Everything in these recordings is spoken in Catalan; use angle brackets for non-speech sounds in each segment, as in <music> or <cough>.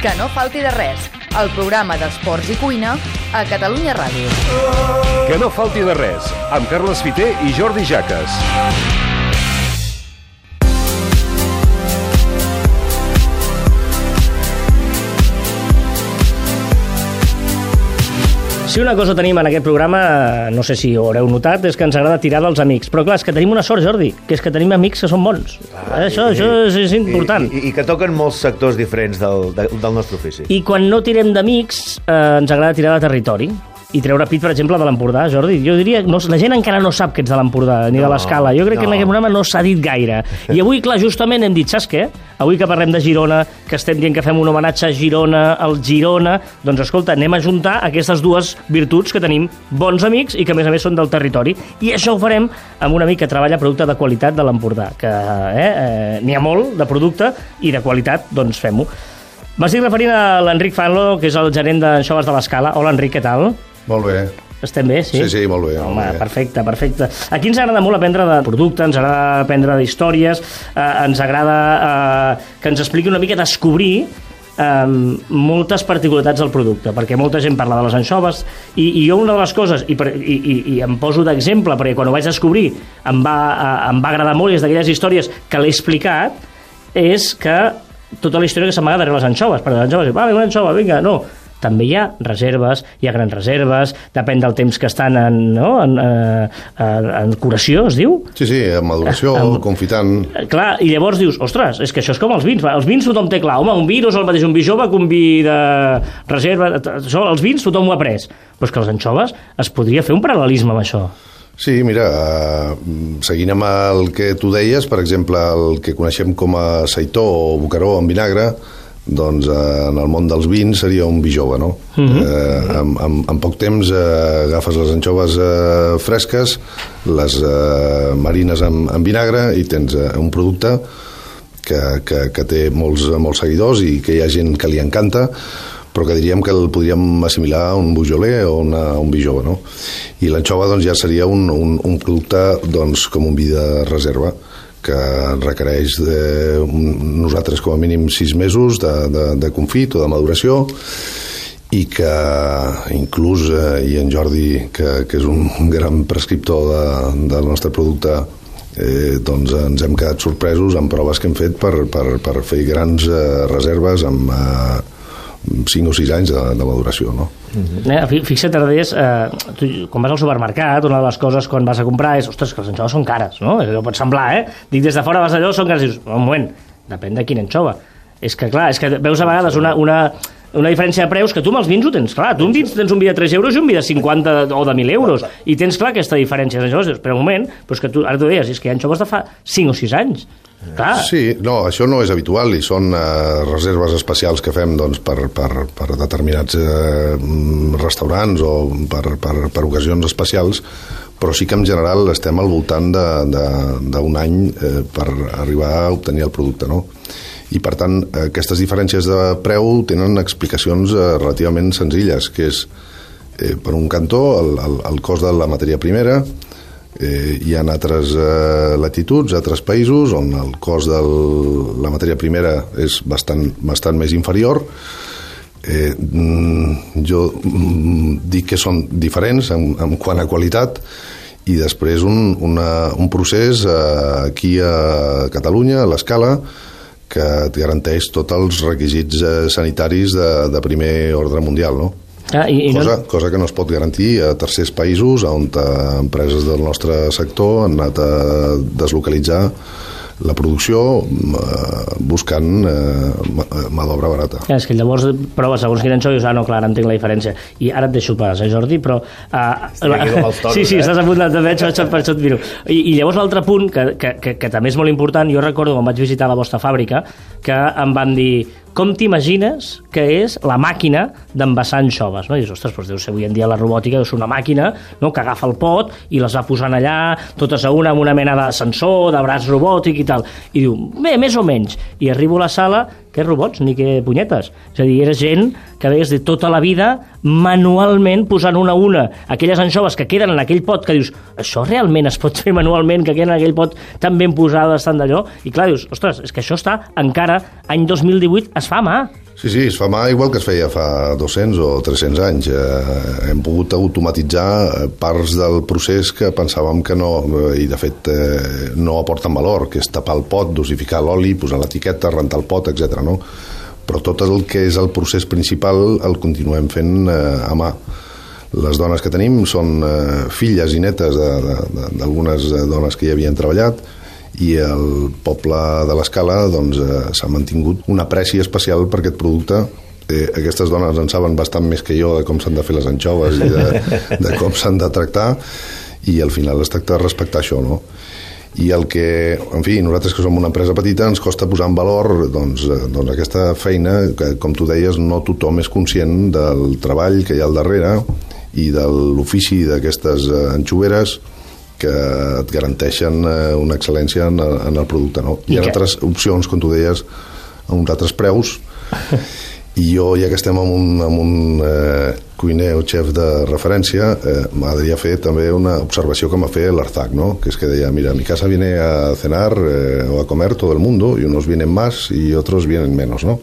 Que no falti de res, el programa d'esports i cuina a Catalunya Ràdio. Que no falti de res, amb Carles Fiter i Jordi Jaques. Si una cosa tenim en aquest programa, no sé si ho haureu notat, és que ens agrada tirar dels amics. Però clar, és que tenim una sort, Jordi, que és que tenim amics que són bons. Ah, això, i, això és, és important. I, i, I que toquen molts sectors diferents del, de, del nostre ofici. I quan no tirem d'amics, eh, ens agrada tirar de territori i treure pit, per exemple, de l'Empordà, Jordi. Jo diria, no, la gent encara no sap que ets de l'Empordà, ni no, de l'Escala. Jo crec no. que en aquest programa no s'ha dit gaire. I avui, clar, justament hem dit, saps què? Avui que parlem de Girona, que estem dient que fem un homenatge a Girona, al Girona, doncs escolta, anem a juntar aquestes dues virtuts que tenim bons amics i que a més a més són del territori. I això ho farem amb un amic que treballa producte de qualitat de l'Empordà, que eh, eh, n'hi ha molt de producte i de qualitat, doncs fem-ho. M'estic referint a l'Enric Fanlo, que és el gerent d'Anxoves de l'Escala. Hola, Enric, què tal? Molt bé. Estem bé, sí? Sí, sí, molt bé. Home, molt bé. perfecte, perfecte. Aquí ens agrada molt aprendre de producte, ens agrada aprendre d'històries, eh, ens agrada eh, que ens expliqui una mica descobrir eh, moltes particularitats del producte, perquè molta gent parla de les anxoves, i, i jo una de les coses, i, per, i, i, i em poso d'exemple, perquè quan ho vaig descobrir em va, eh, em va agradar molt, i és d'aquelles històries que l'he explicat, és que tota la història que s'amaga darrere les anxoves, perquè les anxoves, va, una anxova, vinga, no, també hi ha reserves, hi ha grans reserves, depèn del temps que estan en, no? en, eh, en, en curació, es diu? Sí, sí, en maduració, En- confitant... Eh, Clar, i llavors dius, ostres, és que això és com els vins. Els vins tothom té clar. Home, un vi no és el mateix un vi jove que un vi de reserva. Això, els vins tothom ho ha après. Però és que els anxoves es podria fer un paral·lelisme amb això. Sí, mira, eh, seguint amb el que tu deies, per exemple, el que coneixem com a seitó o bocaró en vinagre, doncs eh, en el món dels vins seria un vi jove, no? eh, en, en, en poc temps eh, agafes les anxoves eh, fresques, les eh, marines en, en vinagre i tens eh, un producte que, que, que té molts, molts seguidors i que hi ha gent que li encanta, però que diríem que el podríem assimilar a un Beaujolais o una, un vi jove, no? I l'anxova doncs, ja seria un, un, un producte doncs, com un vi de reserva que requereix de, nosaltres com a mínim sis mesos de, de, de confit o de maduració i que inclús, eh, i en Jordi, que, que és un <laughs> gran prescriptor de, del nostre producte, eh, doncs ens hem quedat sorpresos amb proves que hem fet per, per, per fer grans eh, reserves amb eh, 5 o 6 anys de, de maduració, no? Eh, fi- fixa't, Ardés, eh, tu, quan vas al supermercat, una de les coses quan vas a comprar és, ostres, que les anxoves són cares, no? Allò pot semblar, eh? Dic, des de fora vas allò, són cares, i dius, un moment, depèn de quina anxova. És que, clar, és que veus a vegades una, una, una diferència de preus que tu amb els vins ho tens clar. Tu amb vins tens un vi de 3 euros i un vi de 50 o de 1.000 euros. I tens clar aquesta diferència. Llavors però un moment, però és que tu, ara tu deies, és que hi ha anxoves de fa 5 o 6 anys. Clar, Sí, no, això no és habitual i són eh, reserves especials que fem doncs, per, per, per determinats eh, mm, restaurants o per, per, per ocasions especials, però sí que en general estem al voltant d'un any eh, per arribar a obtenir el producte, no? I per tant, aquestes diferències de preu tenen explicacions eh, relativament senzilles, que és, eh, per un cantó, el, el, el cost de la matèria primera, Eh, hi ha altres eh, latituds, altres països, on el cost de la matèria primera és bastant, bastant més inferior. Eh, jo mm, dic que són diferents en, en quant a qualitat i després un, una, un procés eh, aquí a Catalunya, a l'escala, que et garanteix tots els requisits eh, sanitaris de, de primer ordre mundial, no? Ah, i, i cosa, no, cosa que no es pot garantir a tercers països on eh, empreses del nostre sector han anat a deslocalitzar la producció eh, buscant eh, mà mà d'obra barata. Ja, és que llavors proves segons quin anxo i dius, ah, no, clar, entenc la diferència. I ara et deixo pas, eh, Jordi, però... Com els toros, sí, sí, eh? estàs a punt de... de veig, per això et miro. I, I llavors l'altre punt, que, que, que, que també és molt important, jo recordo quan vaig visitar la vostra fàbrica, que em van dir com t'imagines que és la màquina d'envasar anxoves, no? I dius, ostres, doncs deu ser avui en dia la robòtica, deu ser una màquina no? que agafa el pot i les va posant allà, totes a una, amb una mena de sensor, de braç robòtic i tal. I diu, bé, més o menys. I arribo a la sala, que robots ni que punyetes. És a dir, era gent que deies de tota la vida manualment posant una a una aquelles anxoves que queden en aquell pot que dius, això realment es pot fer manualment, que queden en aquell pot tan ben posades, tan d'allò, i clar, dius, ostres, és que això està encara, any 2018, es fa mà. Sí, sí, es fa mà igual que es feia fa 200 o 300 anys. Eh, hem pogut automatitzar eh, parts del procés que pensàvem que no, eh, i de fet eh, no aporten valor, que és tapar el pot, dosificar l'oli, posar l'etiqueta, rentar el pot, etc. No? Però tot el que és el procés principal el continuem fent eh, a mà. Les dones que tenim són eh, filles i netes d'algunes dones que hi havien treballat, i el poble de l'Escala doncs, eh, s'ha mantingut una apreci especial per aquest producte eh, aquestes dones en saben bastant més que jo de com s'han de fer les anxoves i de, de com s'han de tractar i al final es tracta de respectar això no? I el que, en fi, nosaltres que som una empresa petita ens costa posar en valor doncs, eh, doncs aquesta feina que, com tu deies, no tothom és conscient del treball que hi ha al darrere i de l'ofici d'aquestes eh, anxoveres que et garanteixen eh, una excel·lència en, en el producte. No? Hi ha altres opcions, com tu deies, a uns altres preus, <laughs> i jo, ja que estem amb un, amb un eh, cuiner o xef de referència, eh, m'agradaria fer també una observació que m'ha fet l'Arzac, ¿no? que és que deia, mira, a mi casa viene a cenar eh, o a comer todo el mundo, y unos vienen más y otros vienen menos, ¿no?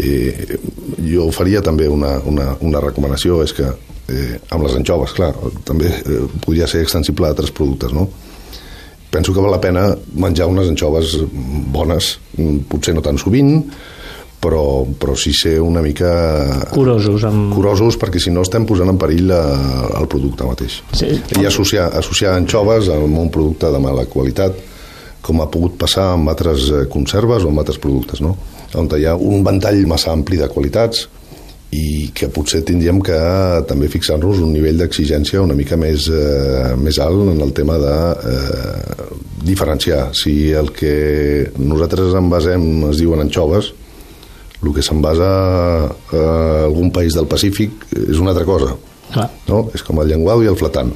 Eh, jo faria també una, una, una recomanació, és que eh, amb les anxoves, clar, també eh, podria ser extensible a altres productes, no? Penso que val la pena menjar unes anxoves bones, potser no tan sovint, però, però sí ser una mica... Curosos. Amb... Curosos, perquè si no estem posant en perill a, el producte mateix. Sí. I associar, associar anxoves amb un producte de mala qualitat, com ha pogut passar amb altres eh, conserves o amb altres productes, no? on hi ha un ventall massa ampli de qualitats, i que potser tindríem que també fixar-nos un nivell d'exigència una mica més, eh, més alt en el tema de eh, diferenciar. Si el que nosaltres en basem es diuen anxoves, el que se'n basa a algun país del Pacífic és una altra cosa. Clar. No? És com el llenguau i el flatant.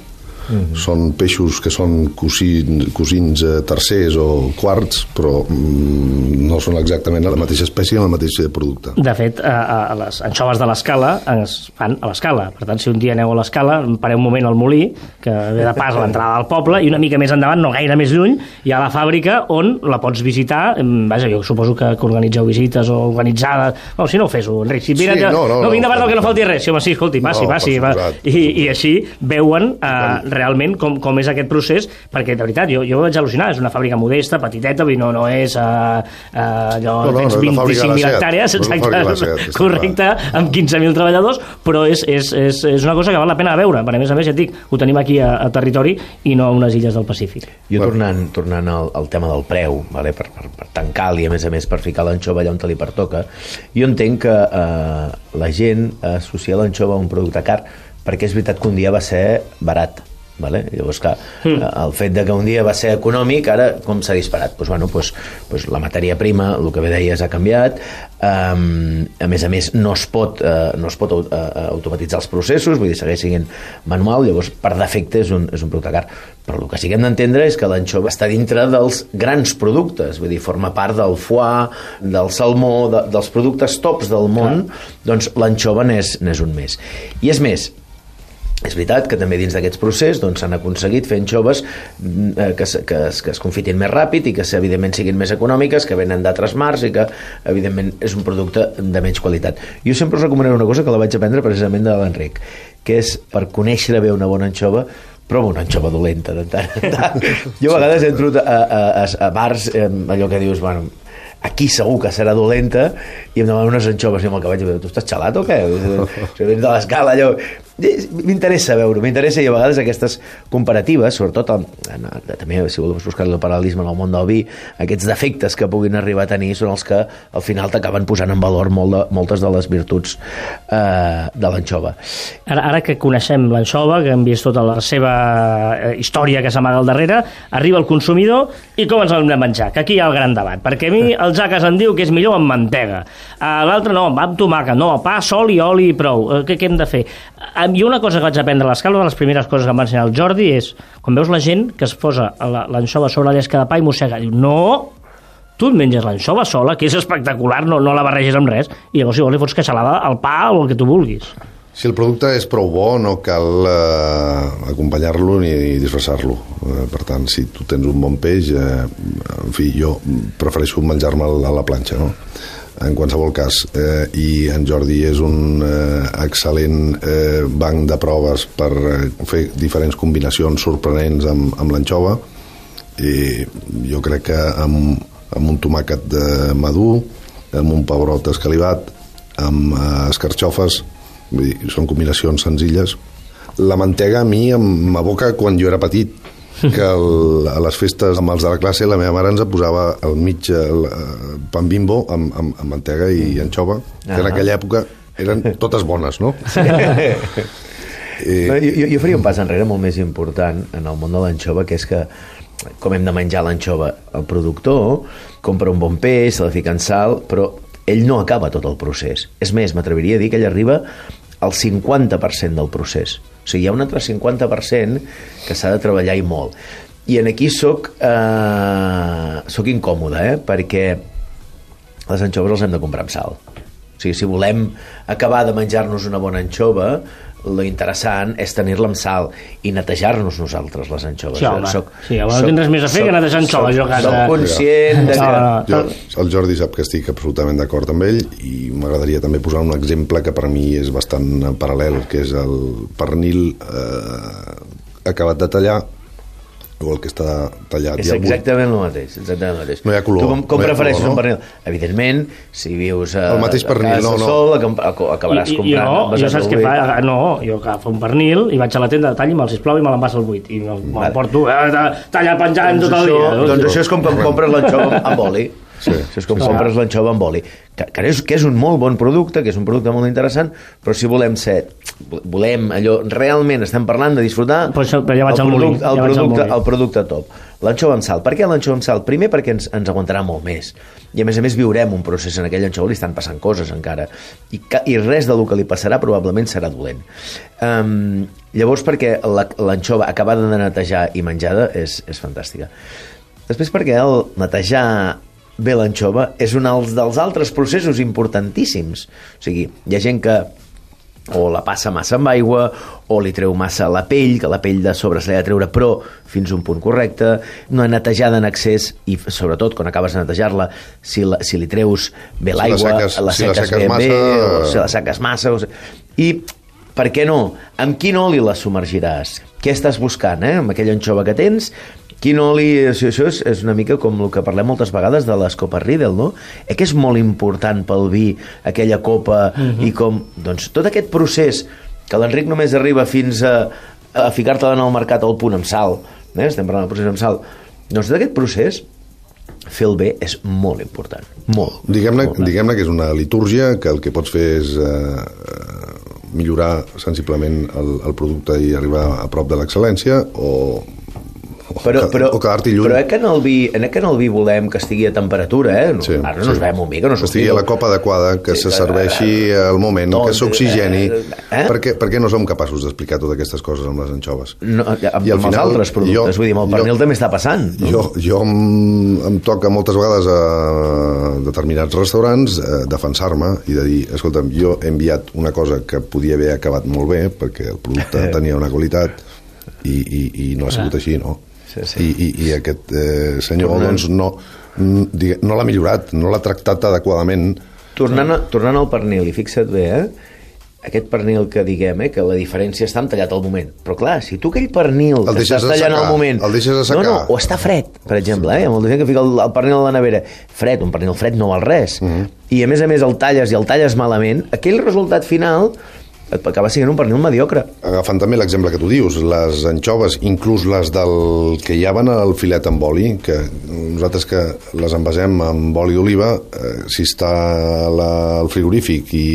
Mm -hmm. Són peixos que són cosins, cosins eh, tercers o quarts, però mm, no són exactament la mateixa espècie en el mateix producte. De fet, a, a les anxoves de l'escala es fan a l'escala. Per tant, si un dia aneu a l'escala, pareu un moment al molí, que ve de pas a l'entrada del poble, i una mica més endavant, no gaire més lluny, hi ha la fàbrica on la pots visitar. Vaja, jo suposo que, que organitzeu visites o organitzades... No, si no ho fes, Enric. Si mira, sí, no, no, no, no, vinc davant no, que no falti res. Sí, home, sí, escolti, passi, no, passi. Va. I, I així veuen eh, realment com, com és aquest procés, perquè de veritat, jo, jo vaig al·lucinar, és una fàbrica modesta, petiteta, no, no és uh, uh, allò, no, no, tens 25.000 hectàrees, exacte, correcte, amb 15.000 treballadors, però és, és, és, és una cosa que val la pena veure, perquè a més a més, ja et dic, ho tenim aquí a, a territori i no a unes illes del Pacífic. Jo tornant, tornant al, al tema del preu, vale? per, per, per tancar-li, a més a més, per ficar l'anxova allà on te li pertoca, jo entenc que eh, la gent associa l'anxova a un producte car perquè és veritat que un dia va ser barat Vale? Llavors, clar, mm. el fet de que un dia va ser econòmic, ara com s'ha disparat? Pues, bueno, pues, pues la matèria prima, el que bé deies, ha canviat. Um, a més a més, no es pot, uh, no es pot uh, automatitzar els processos, vull dir, segueix sent manual, llavors, per defecte, és un, és un producte car. Però el que sí que hem d'entendre és que l'anxova està dintre dels grans productes, vull dir, forma part del foie, del salmó, de, dels productes tops del món, clar. doncs l'anxova n'és un més. I és més, és veritat que també dins d'aquests procés doncs, s'han doncs, aconseguit fer anxoves mm, eh, que, que, que es confitin més ràpid i que evidentment siguin més econòmiques, que venen d'altres mars i que evidentment és un producte de menys qualitat. Jo sempre us recomanaré una cosa que la vaig aprendre precisament de l'Enric, que és per conèixer bé una bona anxova prova una anxova dolenta de tant en tant. <laughs> Jo a vegades entro a, a, a, a bars, allò que dius, bueno, aquí segur que serà dolenta i em demanen unes anxoves i amb el que vaig dir, tu estàs xalat o què? <laughs> Si vens de l'escala allò m'interessa veure, m'interessa i a vegades aquestes comparatives, sobretot en, en, també si voleu buscar el paral·lelisme en el món del vi, aquests defectes que puguin arribar a tenir són els que al final t'acaben posant en valor molt de, moltes de les virtuts eh, de l'anxova. Ara, ara que coneixem l'anxova, que hem vist tota la seva eh, història que s'amaga al darrere, arriba el consumidor i com ens l'hem de menjar? Que aquí hi ha el gran debat, perquè a mi el Jacques em diu que és millor amb mantega, l'altre no, amb tomàquet, no, pa, sol i oli i prou, eh, què, què hem de fer? Jo una cosa que vaig aprendre a l'escala, una de les primeres coses que em va ensenyar el Jordi és, quan veus la gent que es posa l'anxova sobre la llesca de pa i mossega, diu, no, tu et menges l'anxova sola, que és espectacular, no, no la barreges amb res, i llavors si vols li fots queixalada al pa o el que tu vulguis. Si el producte és prou bo, no cal eh, acompanyar-lo ni disfressar-lo. Eh, per tant, si tu tens un bon peix, eh, en fi, jo prefereixo menjar-me a la planxa, no? En qualsevol cas. Eh, I en Jordi és un eh, excel·lent eh, banc de proves per eh, fer diferents combinacions sorprenents amb, amb l'anxova. I jo crec que amb, amb un tomàquet de madur, amb un pebrot escalivat, amb eh, escarxofes, vull dir, són combinacions senzilles. La mantega a mi m'aboca quan jo era petit, que el, a les festes amb els de la classe la meva mare ens posava al mig el, eh, pan bimbo amb, amb, amb mantega i anxova, que en Ah. aquella època eren totes bones, no? <laughs> No, jo, jo- jo faria un pas enrere molt més important en el món de l'anxova, que és que com hem de menjar l'anxova, el productor compra un bon peix, se la fica en sal, però ell no acaba tot el procés. És més, m'atreviria a dir que ell arriba al 50% del procés. O sigui, hi ha un altre 50% que s'ha de treballar i molt. I en aquí soc, eh, soc incòmode, eh? perquè les anxoves les hem de comprar amb sal. Sigui, si volem acabar de menjar-nos una bona anxova, lo interessant és tenir-la amb sal i netejar-nos nosaltres les anxoves. Sí, home. Sí, home, no tens res més a fer que netejar anxoves, jo a casa. Soc conscient de que... Jo, el Jordi sap que estic absolutament d'acord amb ell i m'agradaria també posar un exemple que per mi és bastant paral·lel, que és el pernil eh, acabat de tallar o el que està tallat És i exactament el mateix, exactament el mateix. No hi ha color, Tu com, com no prefereixes color, un no? pernil? Evidentment, si vius a, El mateix a pernil, casa no, no. sol, acab- ac- acabaràs I, i, comprant... jo, basat jo saps què fa? No, jo agafo un pernil i vaig a la tenda de tall i me'l sisplau i me l'envassa al buit. I me'l me Vale. porto eh, tallar penjant doncs tot el això, dia. Doncs això és com quan compres l'anxova amb oli. Sí. És com compres l'anxova amb oli. Que, que, és, que és un molt bon producte, que és un producte molt interessant, però si volem ser... Volem allò... Realment estem parlant de disfrutar Per això- però ja vaig el, al molí, producte, el, ja al producte, el producte top. L'anxova amb sal. Per què l'anxova amb sal? Primer perquè ens, ens aguantarà molt més. I a més a més viurem un procés en aquell anxova, li estan passant coses encara. I, i res del que li passarà probablement serà dolent. Um, llavors perquè la- l'anxova acabada de netejar i menjada és, és fantàstica. Després perquè el netejar bé l'anxova és un dels altres processos importantíssims. O sigui, hi ha gent que o la passa massa amb aigua, o li treu massa la pell, que la pell de sobre se l'ha de treure, però fins a un punt correcte, una netejada en excés, i sobretot quan acabes de netejar-la, si, la, si li treus bé Si la l'aigua, seques- la si la seques seques ben massa- bé, o si la seques massa... O... I per què no? Amb quin oli la submergiràs? Què estàs buscant, eh? Amb aquella anxova que tens, quin oli... Això, això és, és una mica com el que parlem moltes vegades de les copes Riedel, no? Eh que és molt important pel vi aquella copa i com... Doncs tot aquest procés que l'Enric només arriba fins a, a ficar-te-la en el mercat al punt amb sal, eh? estem parlant del procés amb sal, doncs tot aquest procés fer el bé és molt important. Molt. Diguem-ne diguem que és una litúrgia que el que pots fer és eh, eh, millorar sensiblement el, el producte i arribar a prop de l'excel·lència o, però, però, o quedar-t'hi lluny. però eh, que en el, vi, eh, que en el vi volem que estigui a temperatura, eh? No, Sí, ara no sí. es veu un vi, que no que estigui a la copa adequada, que Sí, se serveixi al moment, Tot, que s'oxigeni. eh, eh? Per, què, per què no som capaços d'explicar totes aquestes coses amb les anxoves? No, amb, I al amb els final, altres productes, jo- vull dir, amb el jo- pernil també està passant. no? Jo, jo em, em toca moltes vegades a determinats restaurants eh, defensar-me i de dir, escolta'm, jo he enviat una cosa que podia haver acabat molt bé perquè el producte <laughs> tenia una qualitat i, i, i no ha sigut així, no? Sí, sí. I, i, I aquest eh, senyor Tornant- doncs, no, digue- no l'ha millorat, no l'ha tractat adequadament Tornant, a, tornant al pernil, i fixa't bé, eh? aquest pernil que diguem, eh, que la diferència està en tallat al moment. Però clar, si tu aquell pernil El que estàs tallant al moment... el deixes assecar. No, no, o està fred, per exemple, eh? Hi ha molta gent que fica el, el pernil a la nevera. Fred, un pernil fred no val res. Mhm. I a més a més el talles i el talles malament, aquell resultat final et acaba sent un pernil mediocre. Agafant també l'exemple que tu dius, les anxoves, inclús les del que hi van al filet amb oli, que nosaltres que les envasem amb oli d'oliva, eh, si està la, al frigorífic i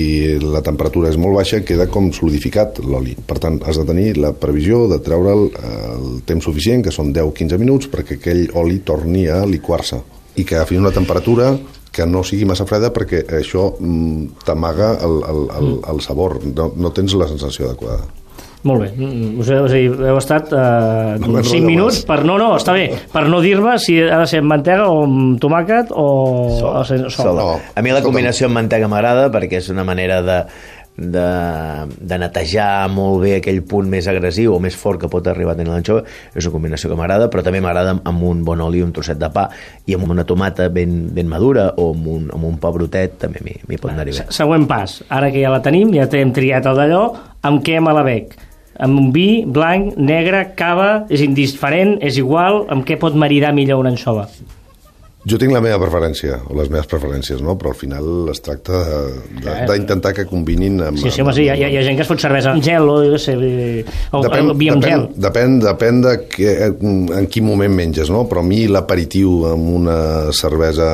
la temperatura és molt baixa, queda com solidificat l'oli. Per tant, has de tenir la previsió de treure'l eh, el temps suficient, que són 10-15 minuts, perquè aquell oli torni a liquar-se i que agafi una temperatura que no sigui massa freda perquè això mm, t'amaga el, el, el, el sabor, no, no tens la sensació adequada. Molt bé, Mm, o sigui, o sigui heu estat eh, No, no, 5 no, minuts per no, no, està bé, per no dir-me si ha de ser amb mantega o amb tomàquet o, o sense sol. Sol. No, A mi la combinació amb mantega m'agrada perquè és una manera de de, de netejar molt bé aquell punt més agressiu o més fort que pot arribar a tenir l'anxova, és una combinació que m'agrada, però també m'agrada amb un bon oli, un trosset de pa, i amb una tomata ben, ben madura o amb un, amb un pa brotet també m'hi pot anar-hi bé. Se- Següent pas. Ara que ja la tenim, ja hem triat el d'allò, amb què me la bec? Amb un vi, blanc, negre, cava, és indiferent, és igual, amb què pot maridar millor una anxova? Jo tinc la meva preferència, o les meves preferències, no? però al final es tracta d'intentar que combinin amb... Sí, sí, home, sí, hi ha, hi ha- gent que es fot cervesa amb gel o, jo sé, o, Depèn, o vi amb depèn, gel. depèn, depèn de que, en quin moment menges, no? Però a mi l'aperitiu amb una cervesa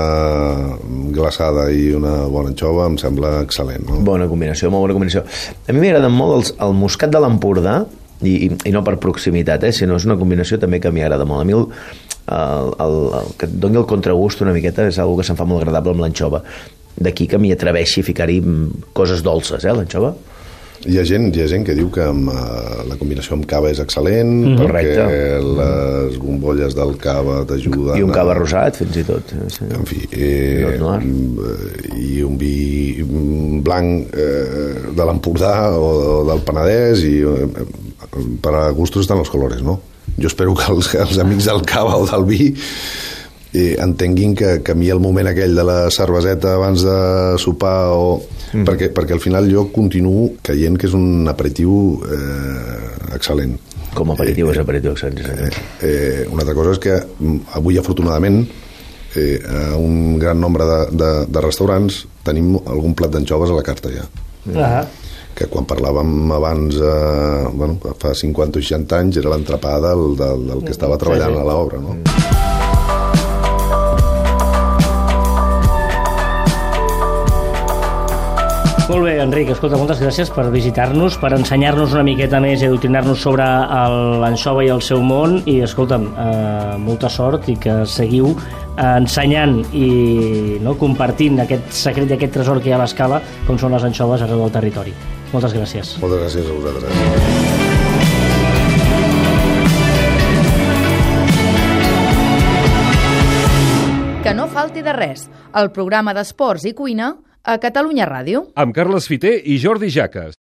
glaçada i una bona anxova em sembla excel·lent, no? Bona combinació, molt bona combinació. A mi m'agraden molt els, el moscat de l'Empordà, i, i, i no per proximitat, eh, sinó és una combinació també que m'hi agrada molt. A mi el, el, el, el, que et doni el contragust una miqueta és una que se'm fa molt agradable amb l'anxova. D'aquí que m'hi atreveixi a ficar-hi mm, coses dolces, eh, l'anxova. Hi ha gent, hi ha gent que diu que amb, uh, la combinació amb cava és excel·lent, Mhm. perquè Correcte. les bombolles del cava t'ajuden... I un a- cava rosat, fins i tot. Sí. En fi, eh, mm, i un vi mm, blanc eh, de l'Empordà o, o del Penedès i eh, per a gustos estan els colores, no? Jo espero que els, els amics del cava o del vi eh, entenguin que, que a mi el moment aquell de la cerveseta abans de sopar o... Mm. Perquè, perquè al final jo continuo creient que és un aperitiu eh, excel·lent. Com a aperitiu és aperitiu excel·lent. senyor. Eh, una altra cosa és que mm, avui, afortunadament, eh, a un gran nombre de, de, de restaurants tenim algun plat d'anxoves a la carta ja. Ah, Que quan parlàvem abans, eh, bueno, fa 50 o 60 anys, era l'entrepà del, del, del que estava treballant sí. a l'obra, no? Molt bé, Enric, escolta, moltes gràcies per visitar-nos, per ensenyar-nos una miqueta més i adoctrinar-nos sobre el- l'anxova i el seu món i, escolta'm, eh, molta sort i que seguiu eh, ensenyant i no, compartint aquest secret i aquest tresor que hi ha a l'escala com són les anxoves arreu del territori. Moltes gràcies. Moltes gràcies a vosaltres. Que no falti de res, el programa d'esports i cuina a Catalunya Ràdio. Amb Carles Fiter i Jordi Jaques.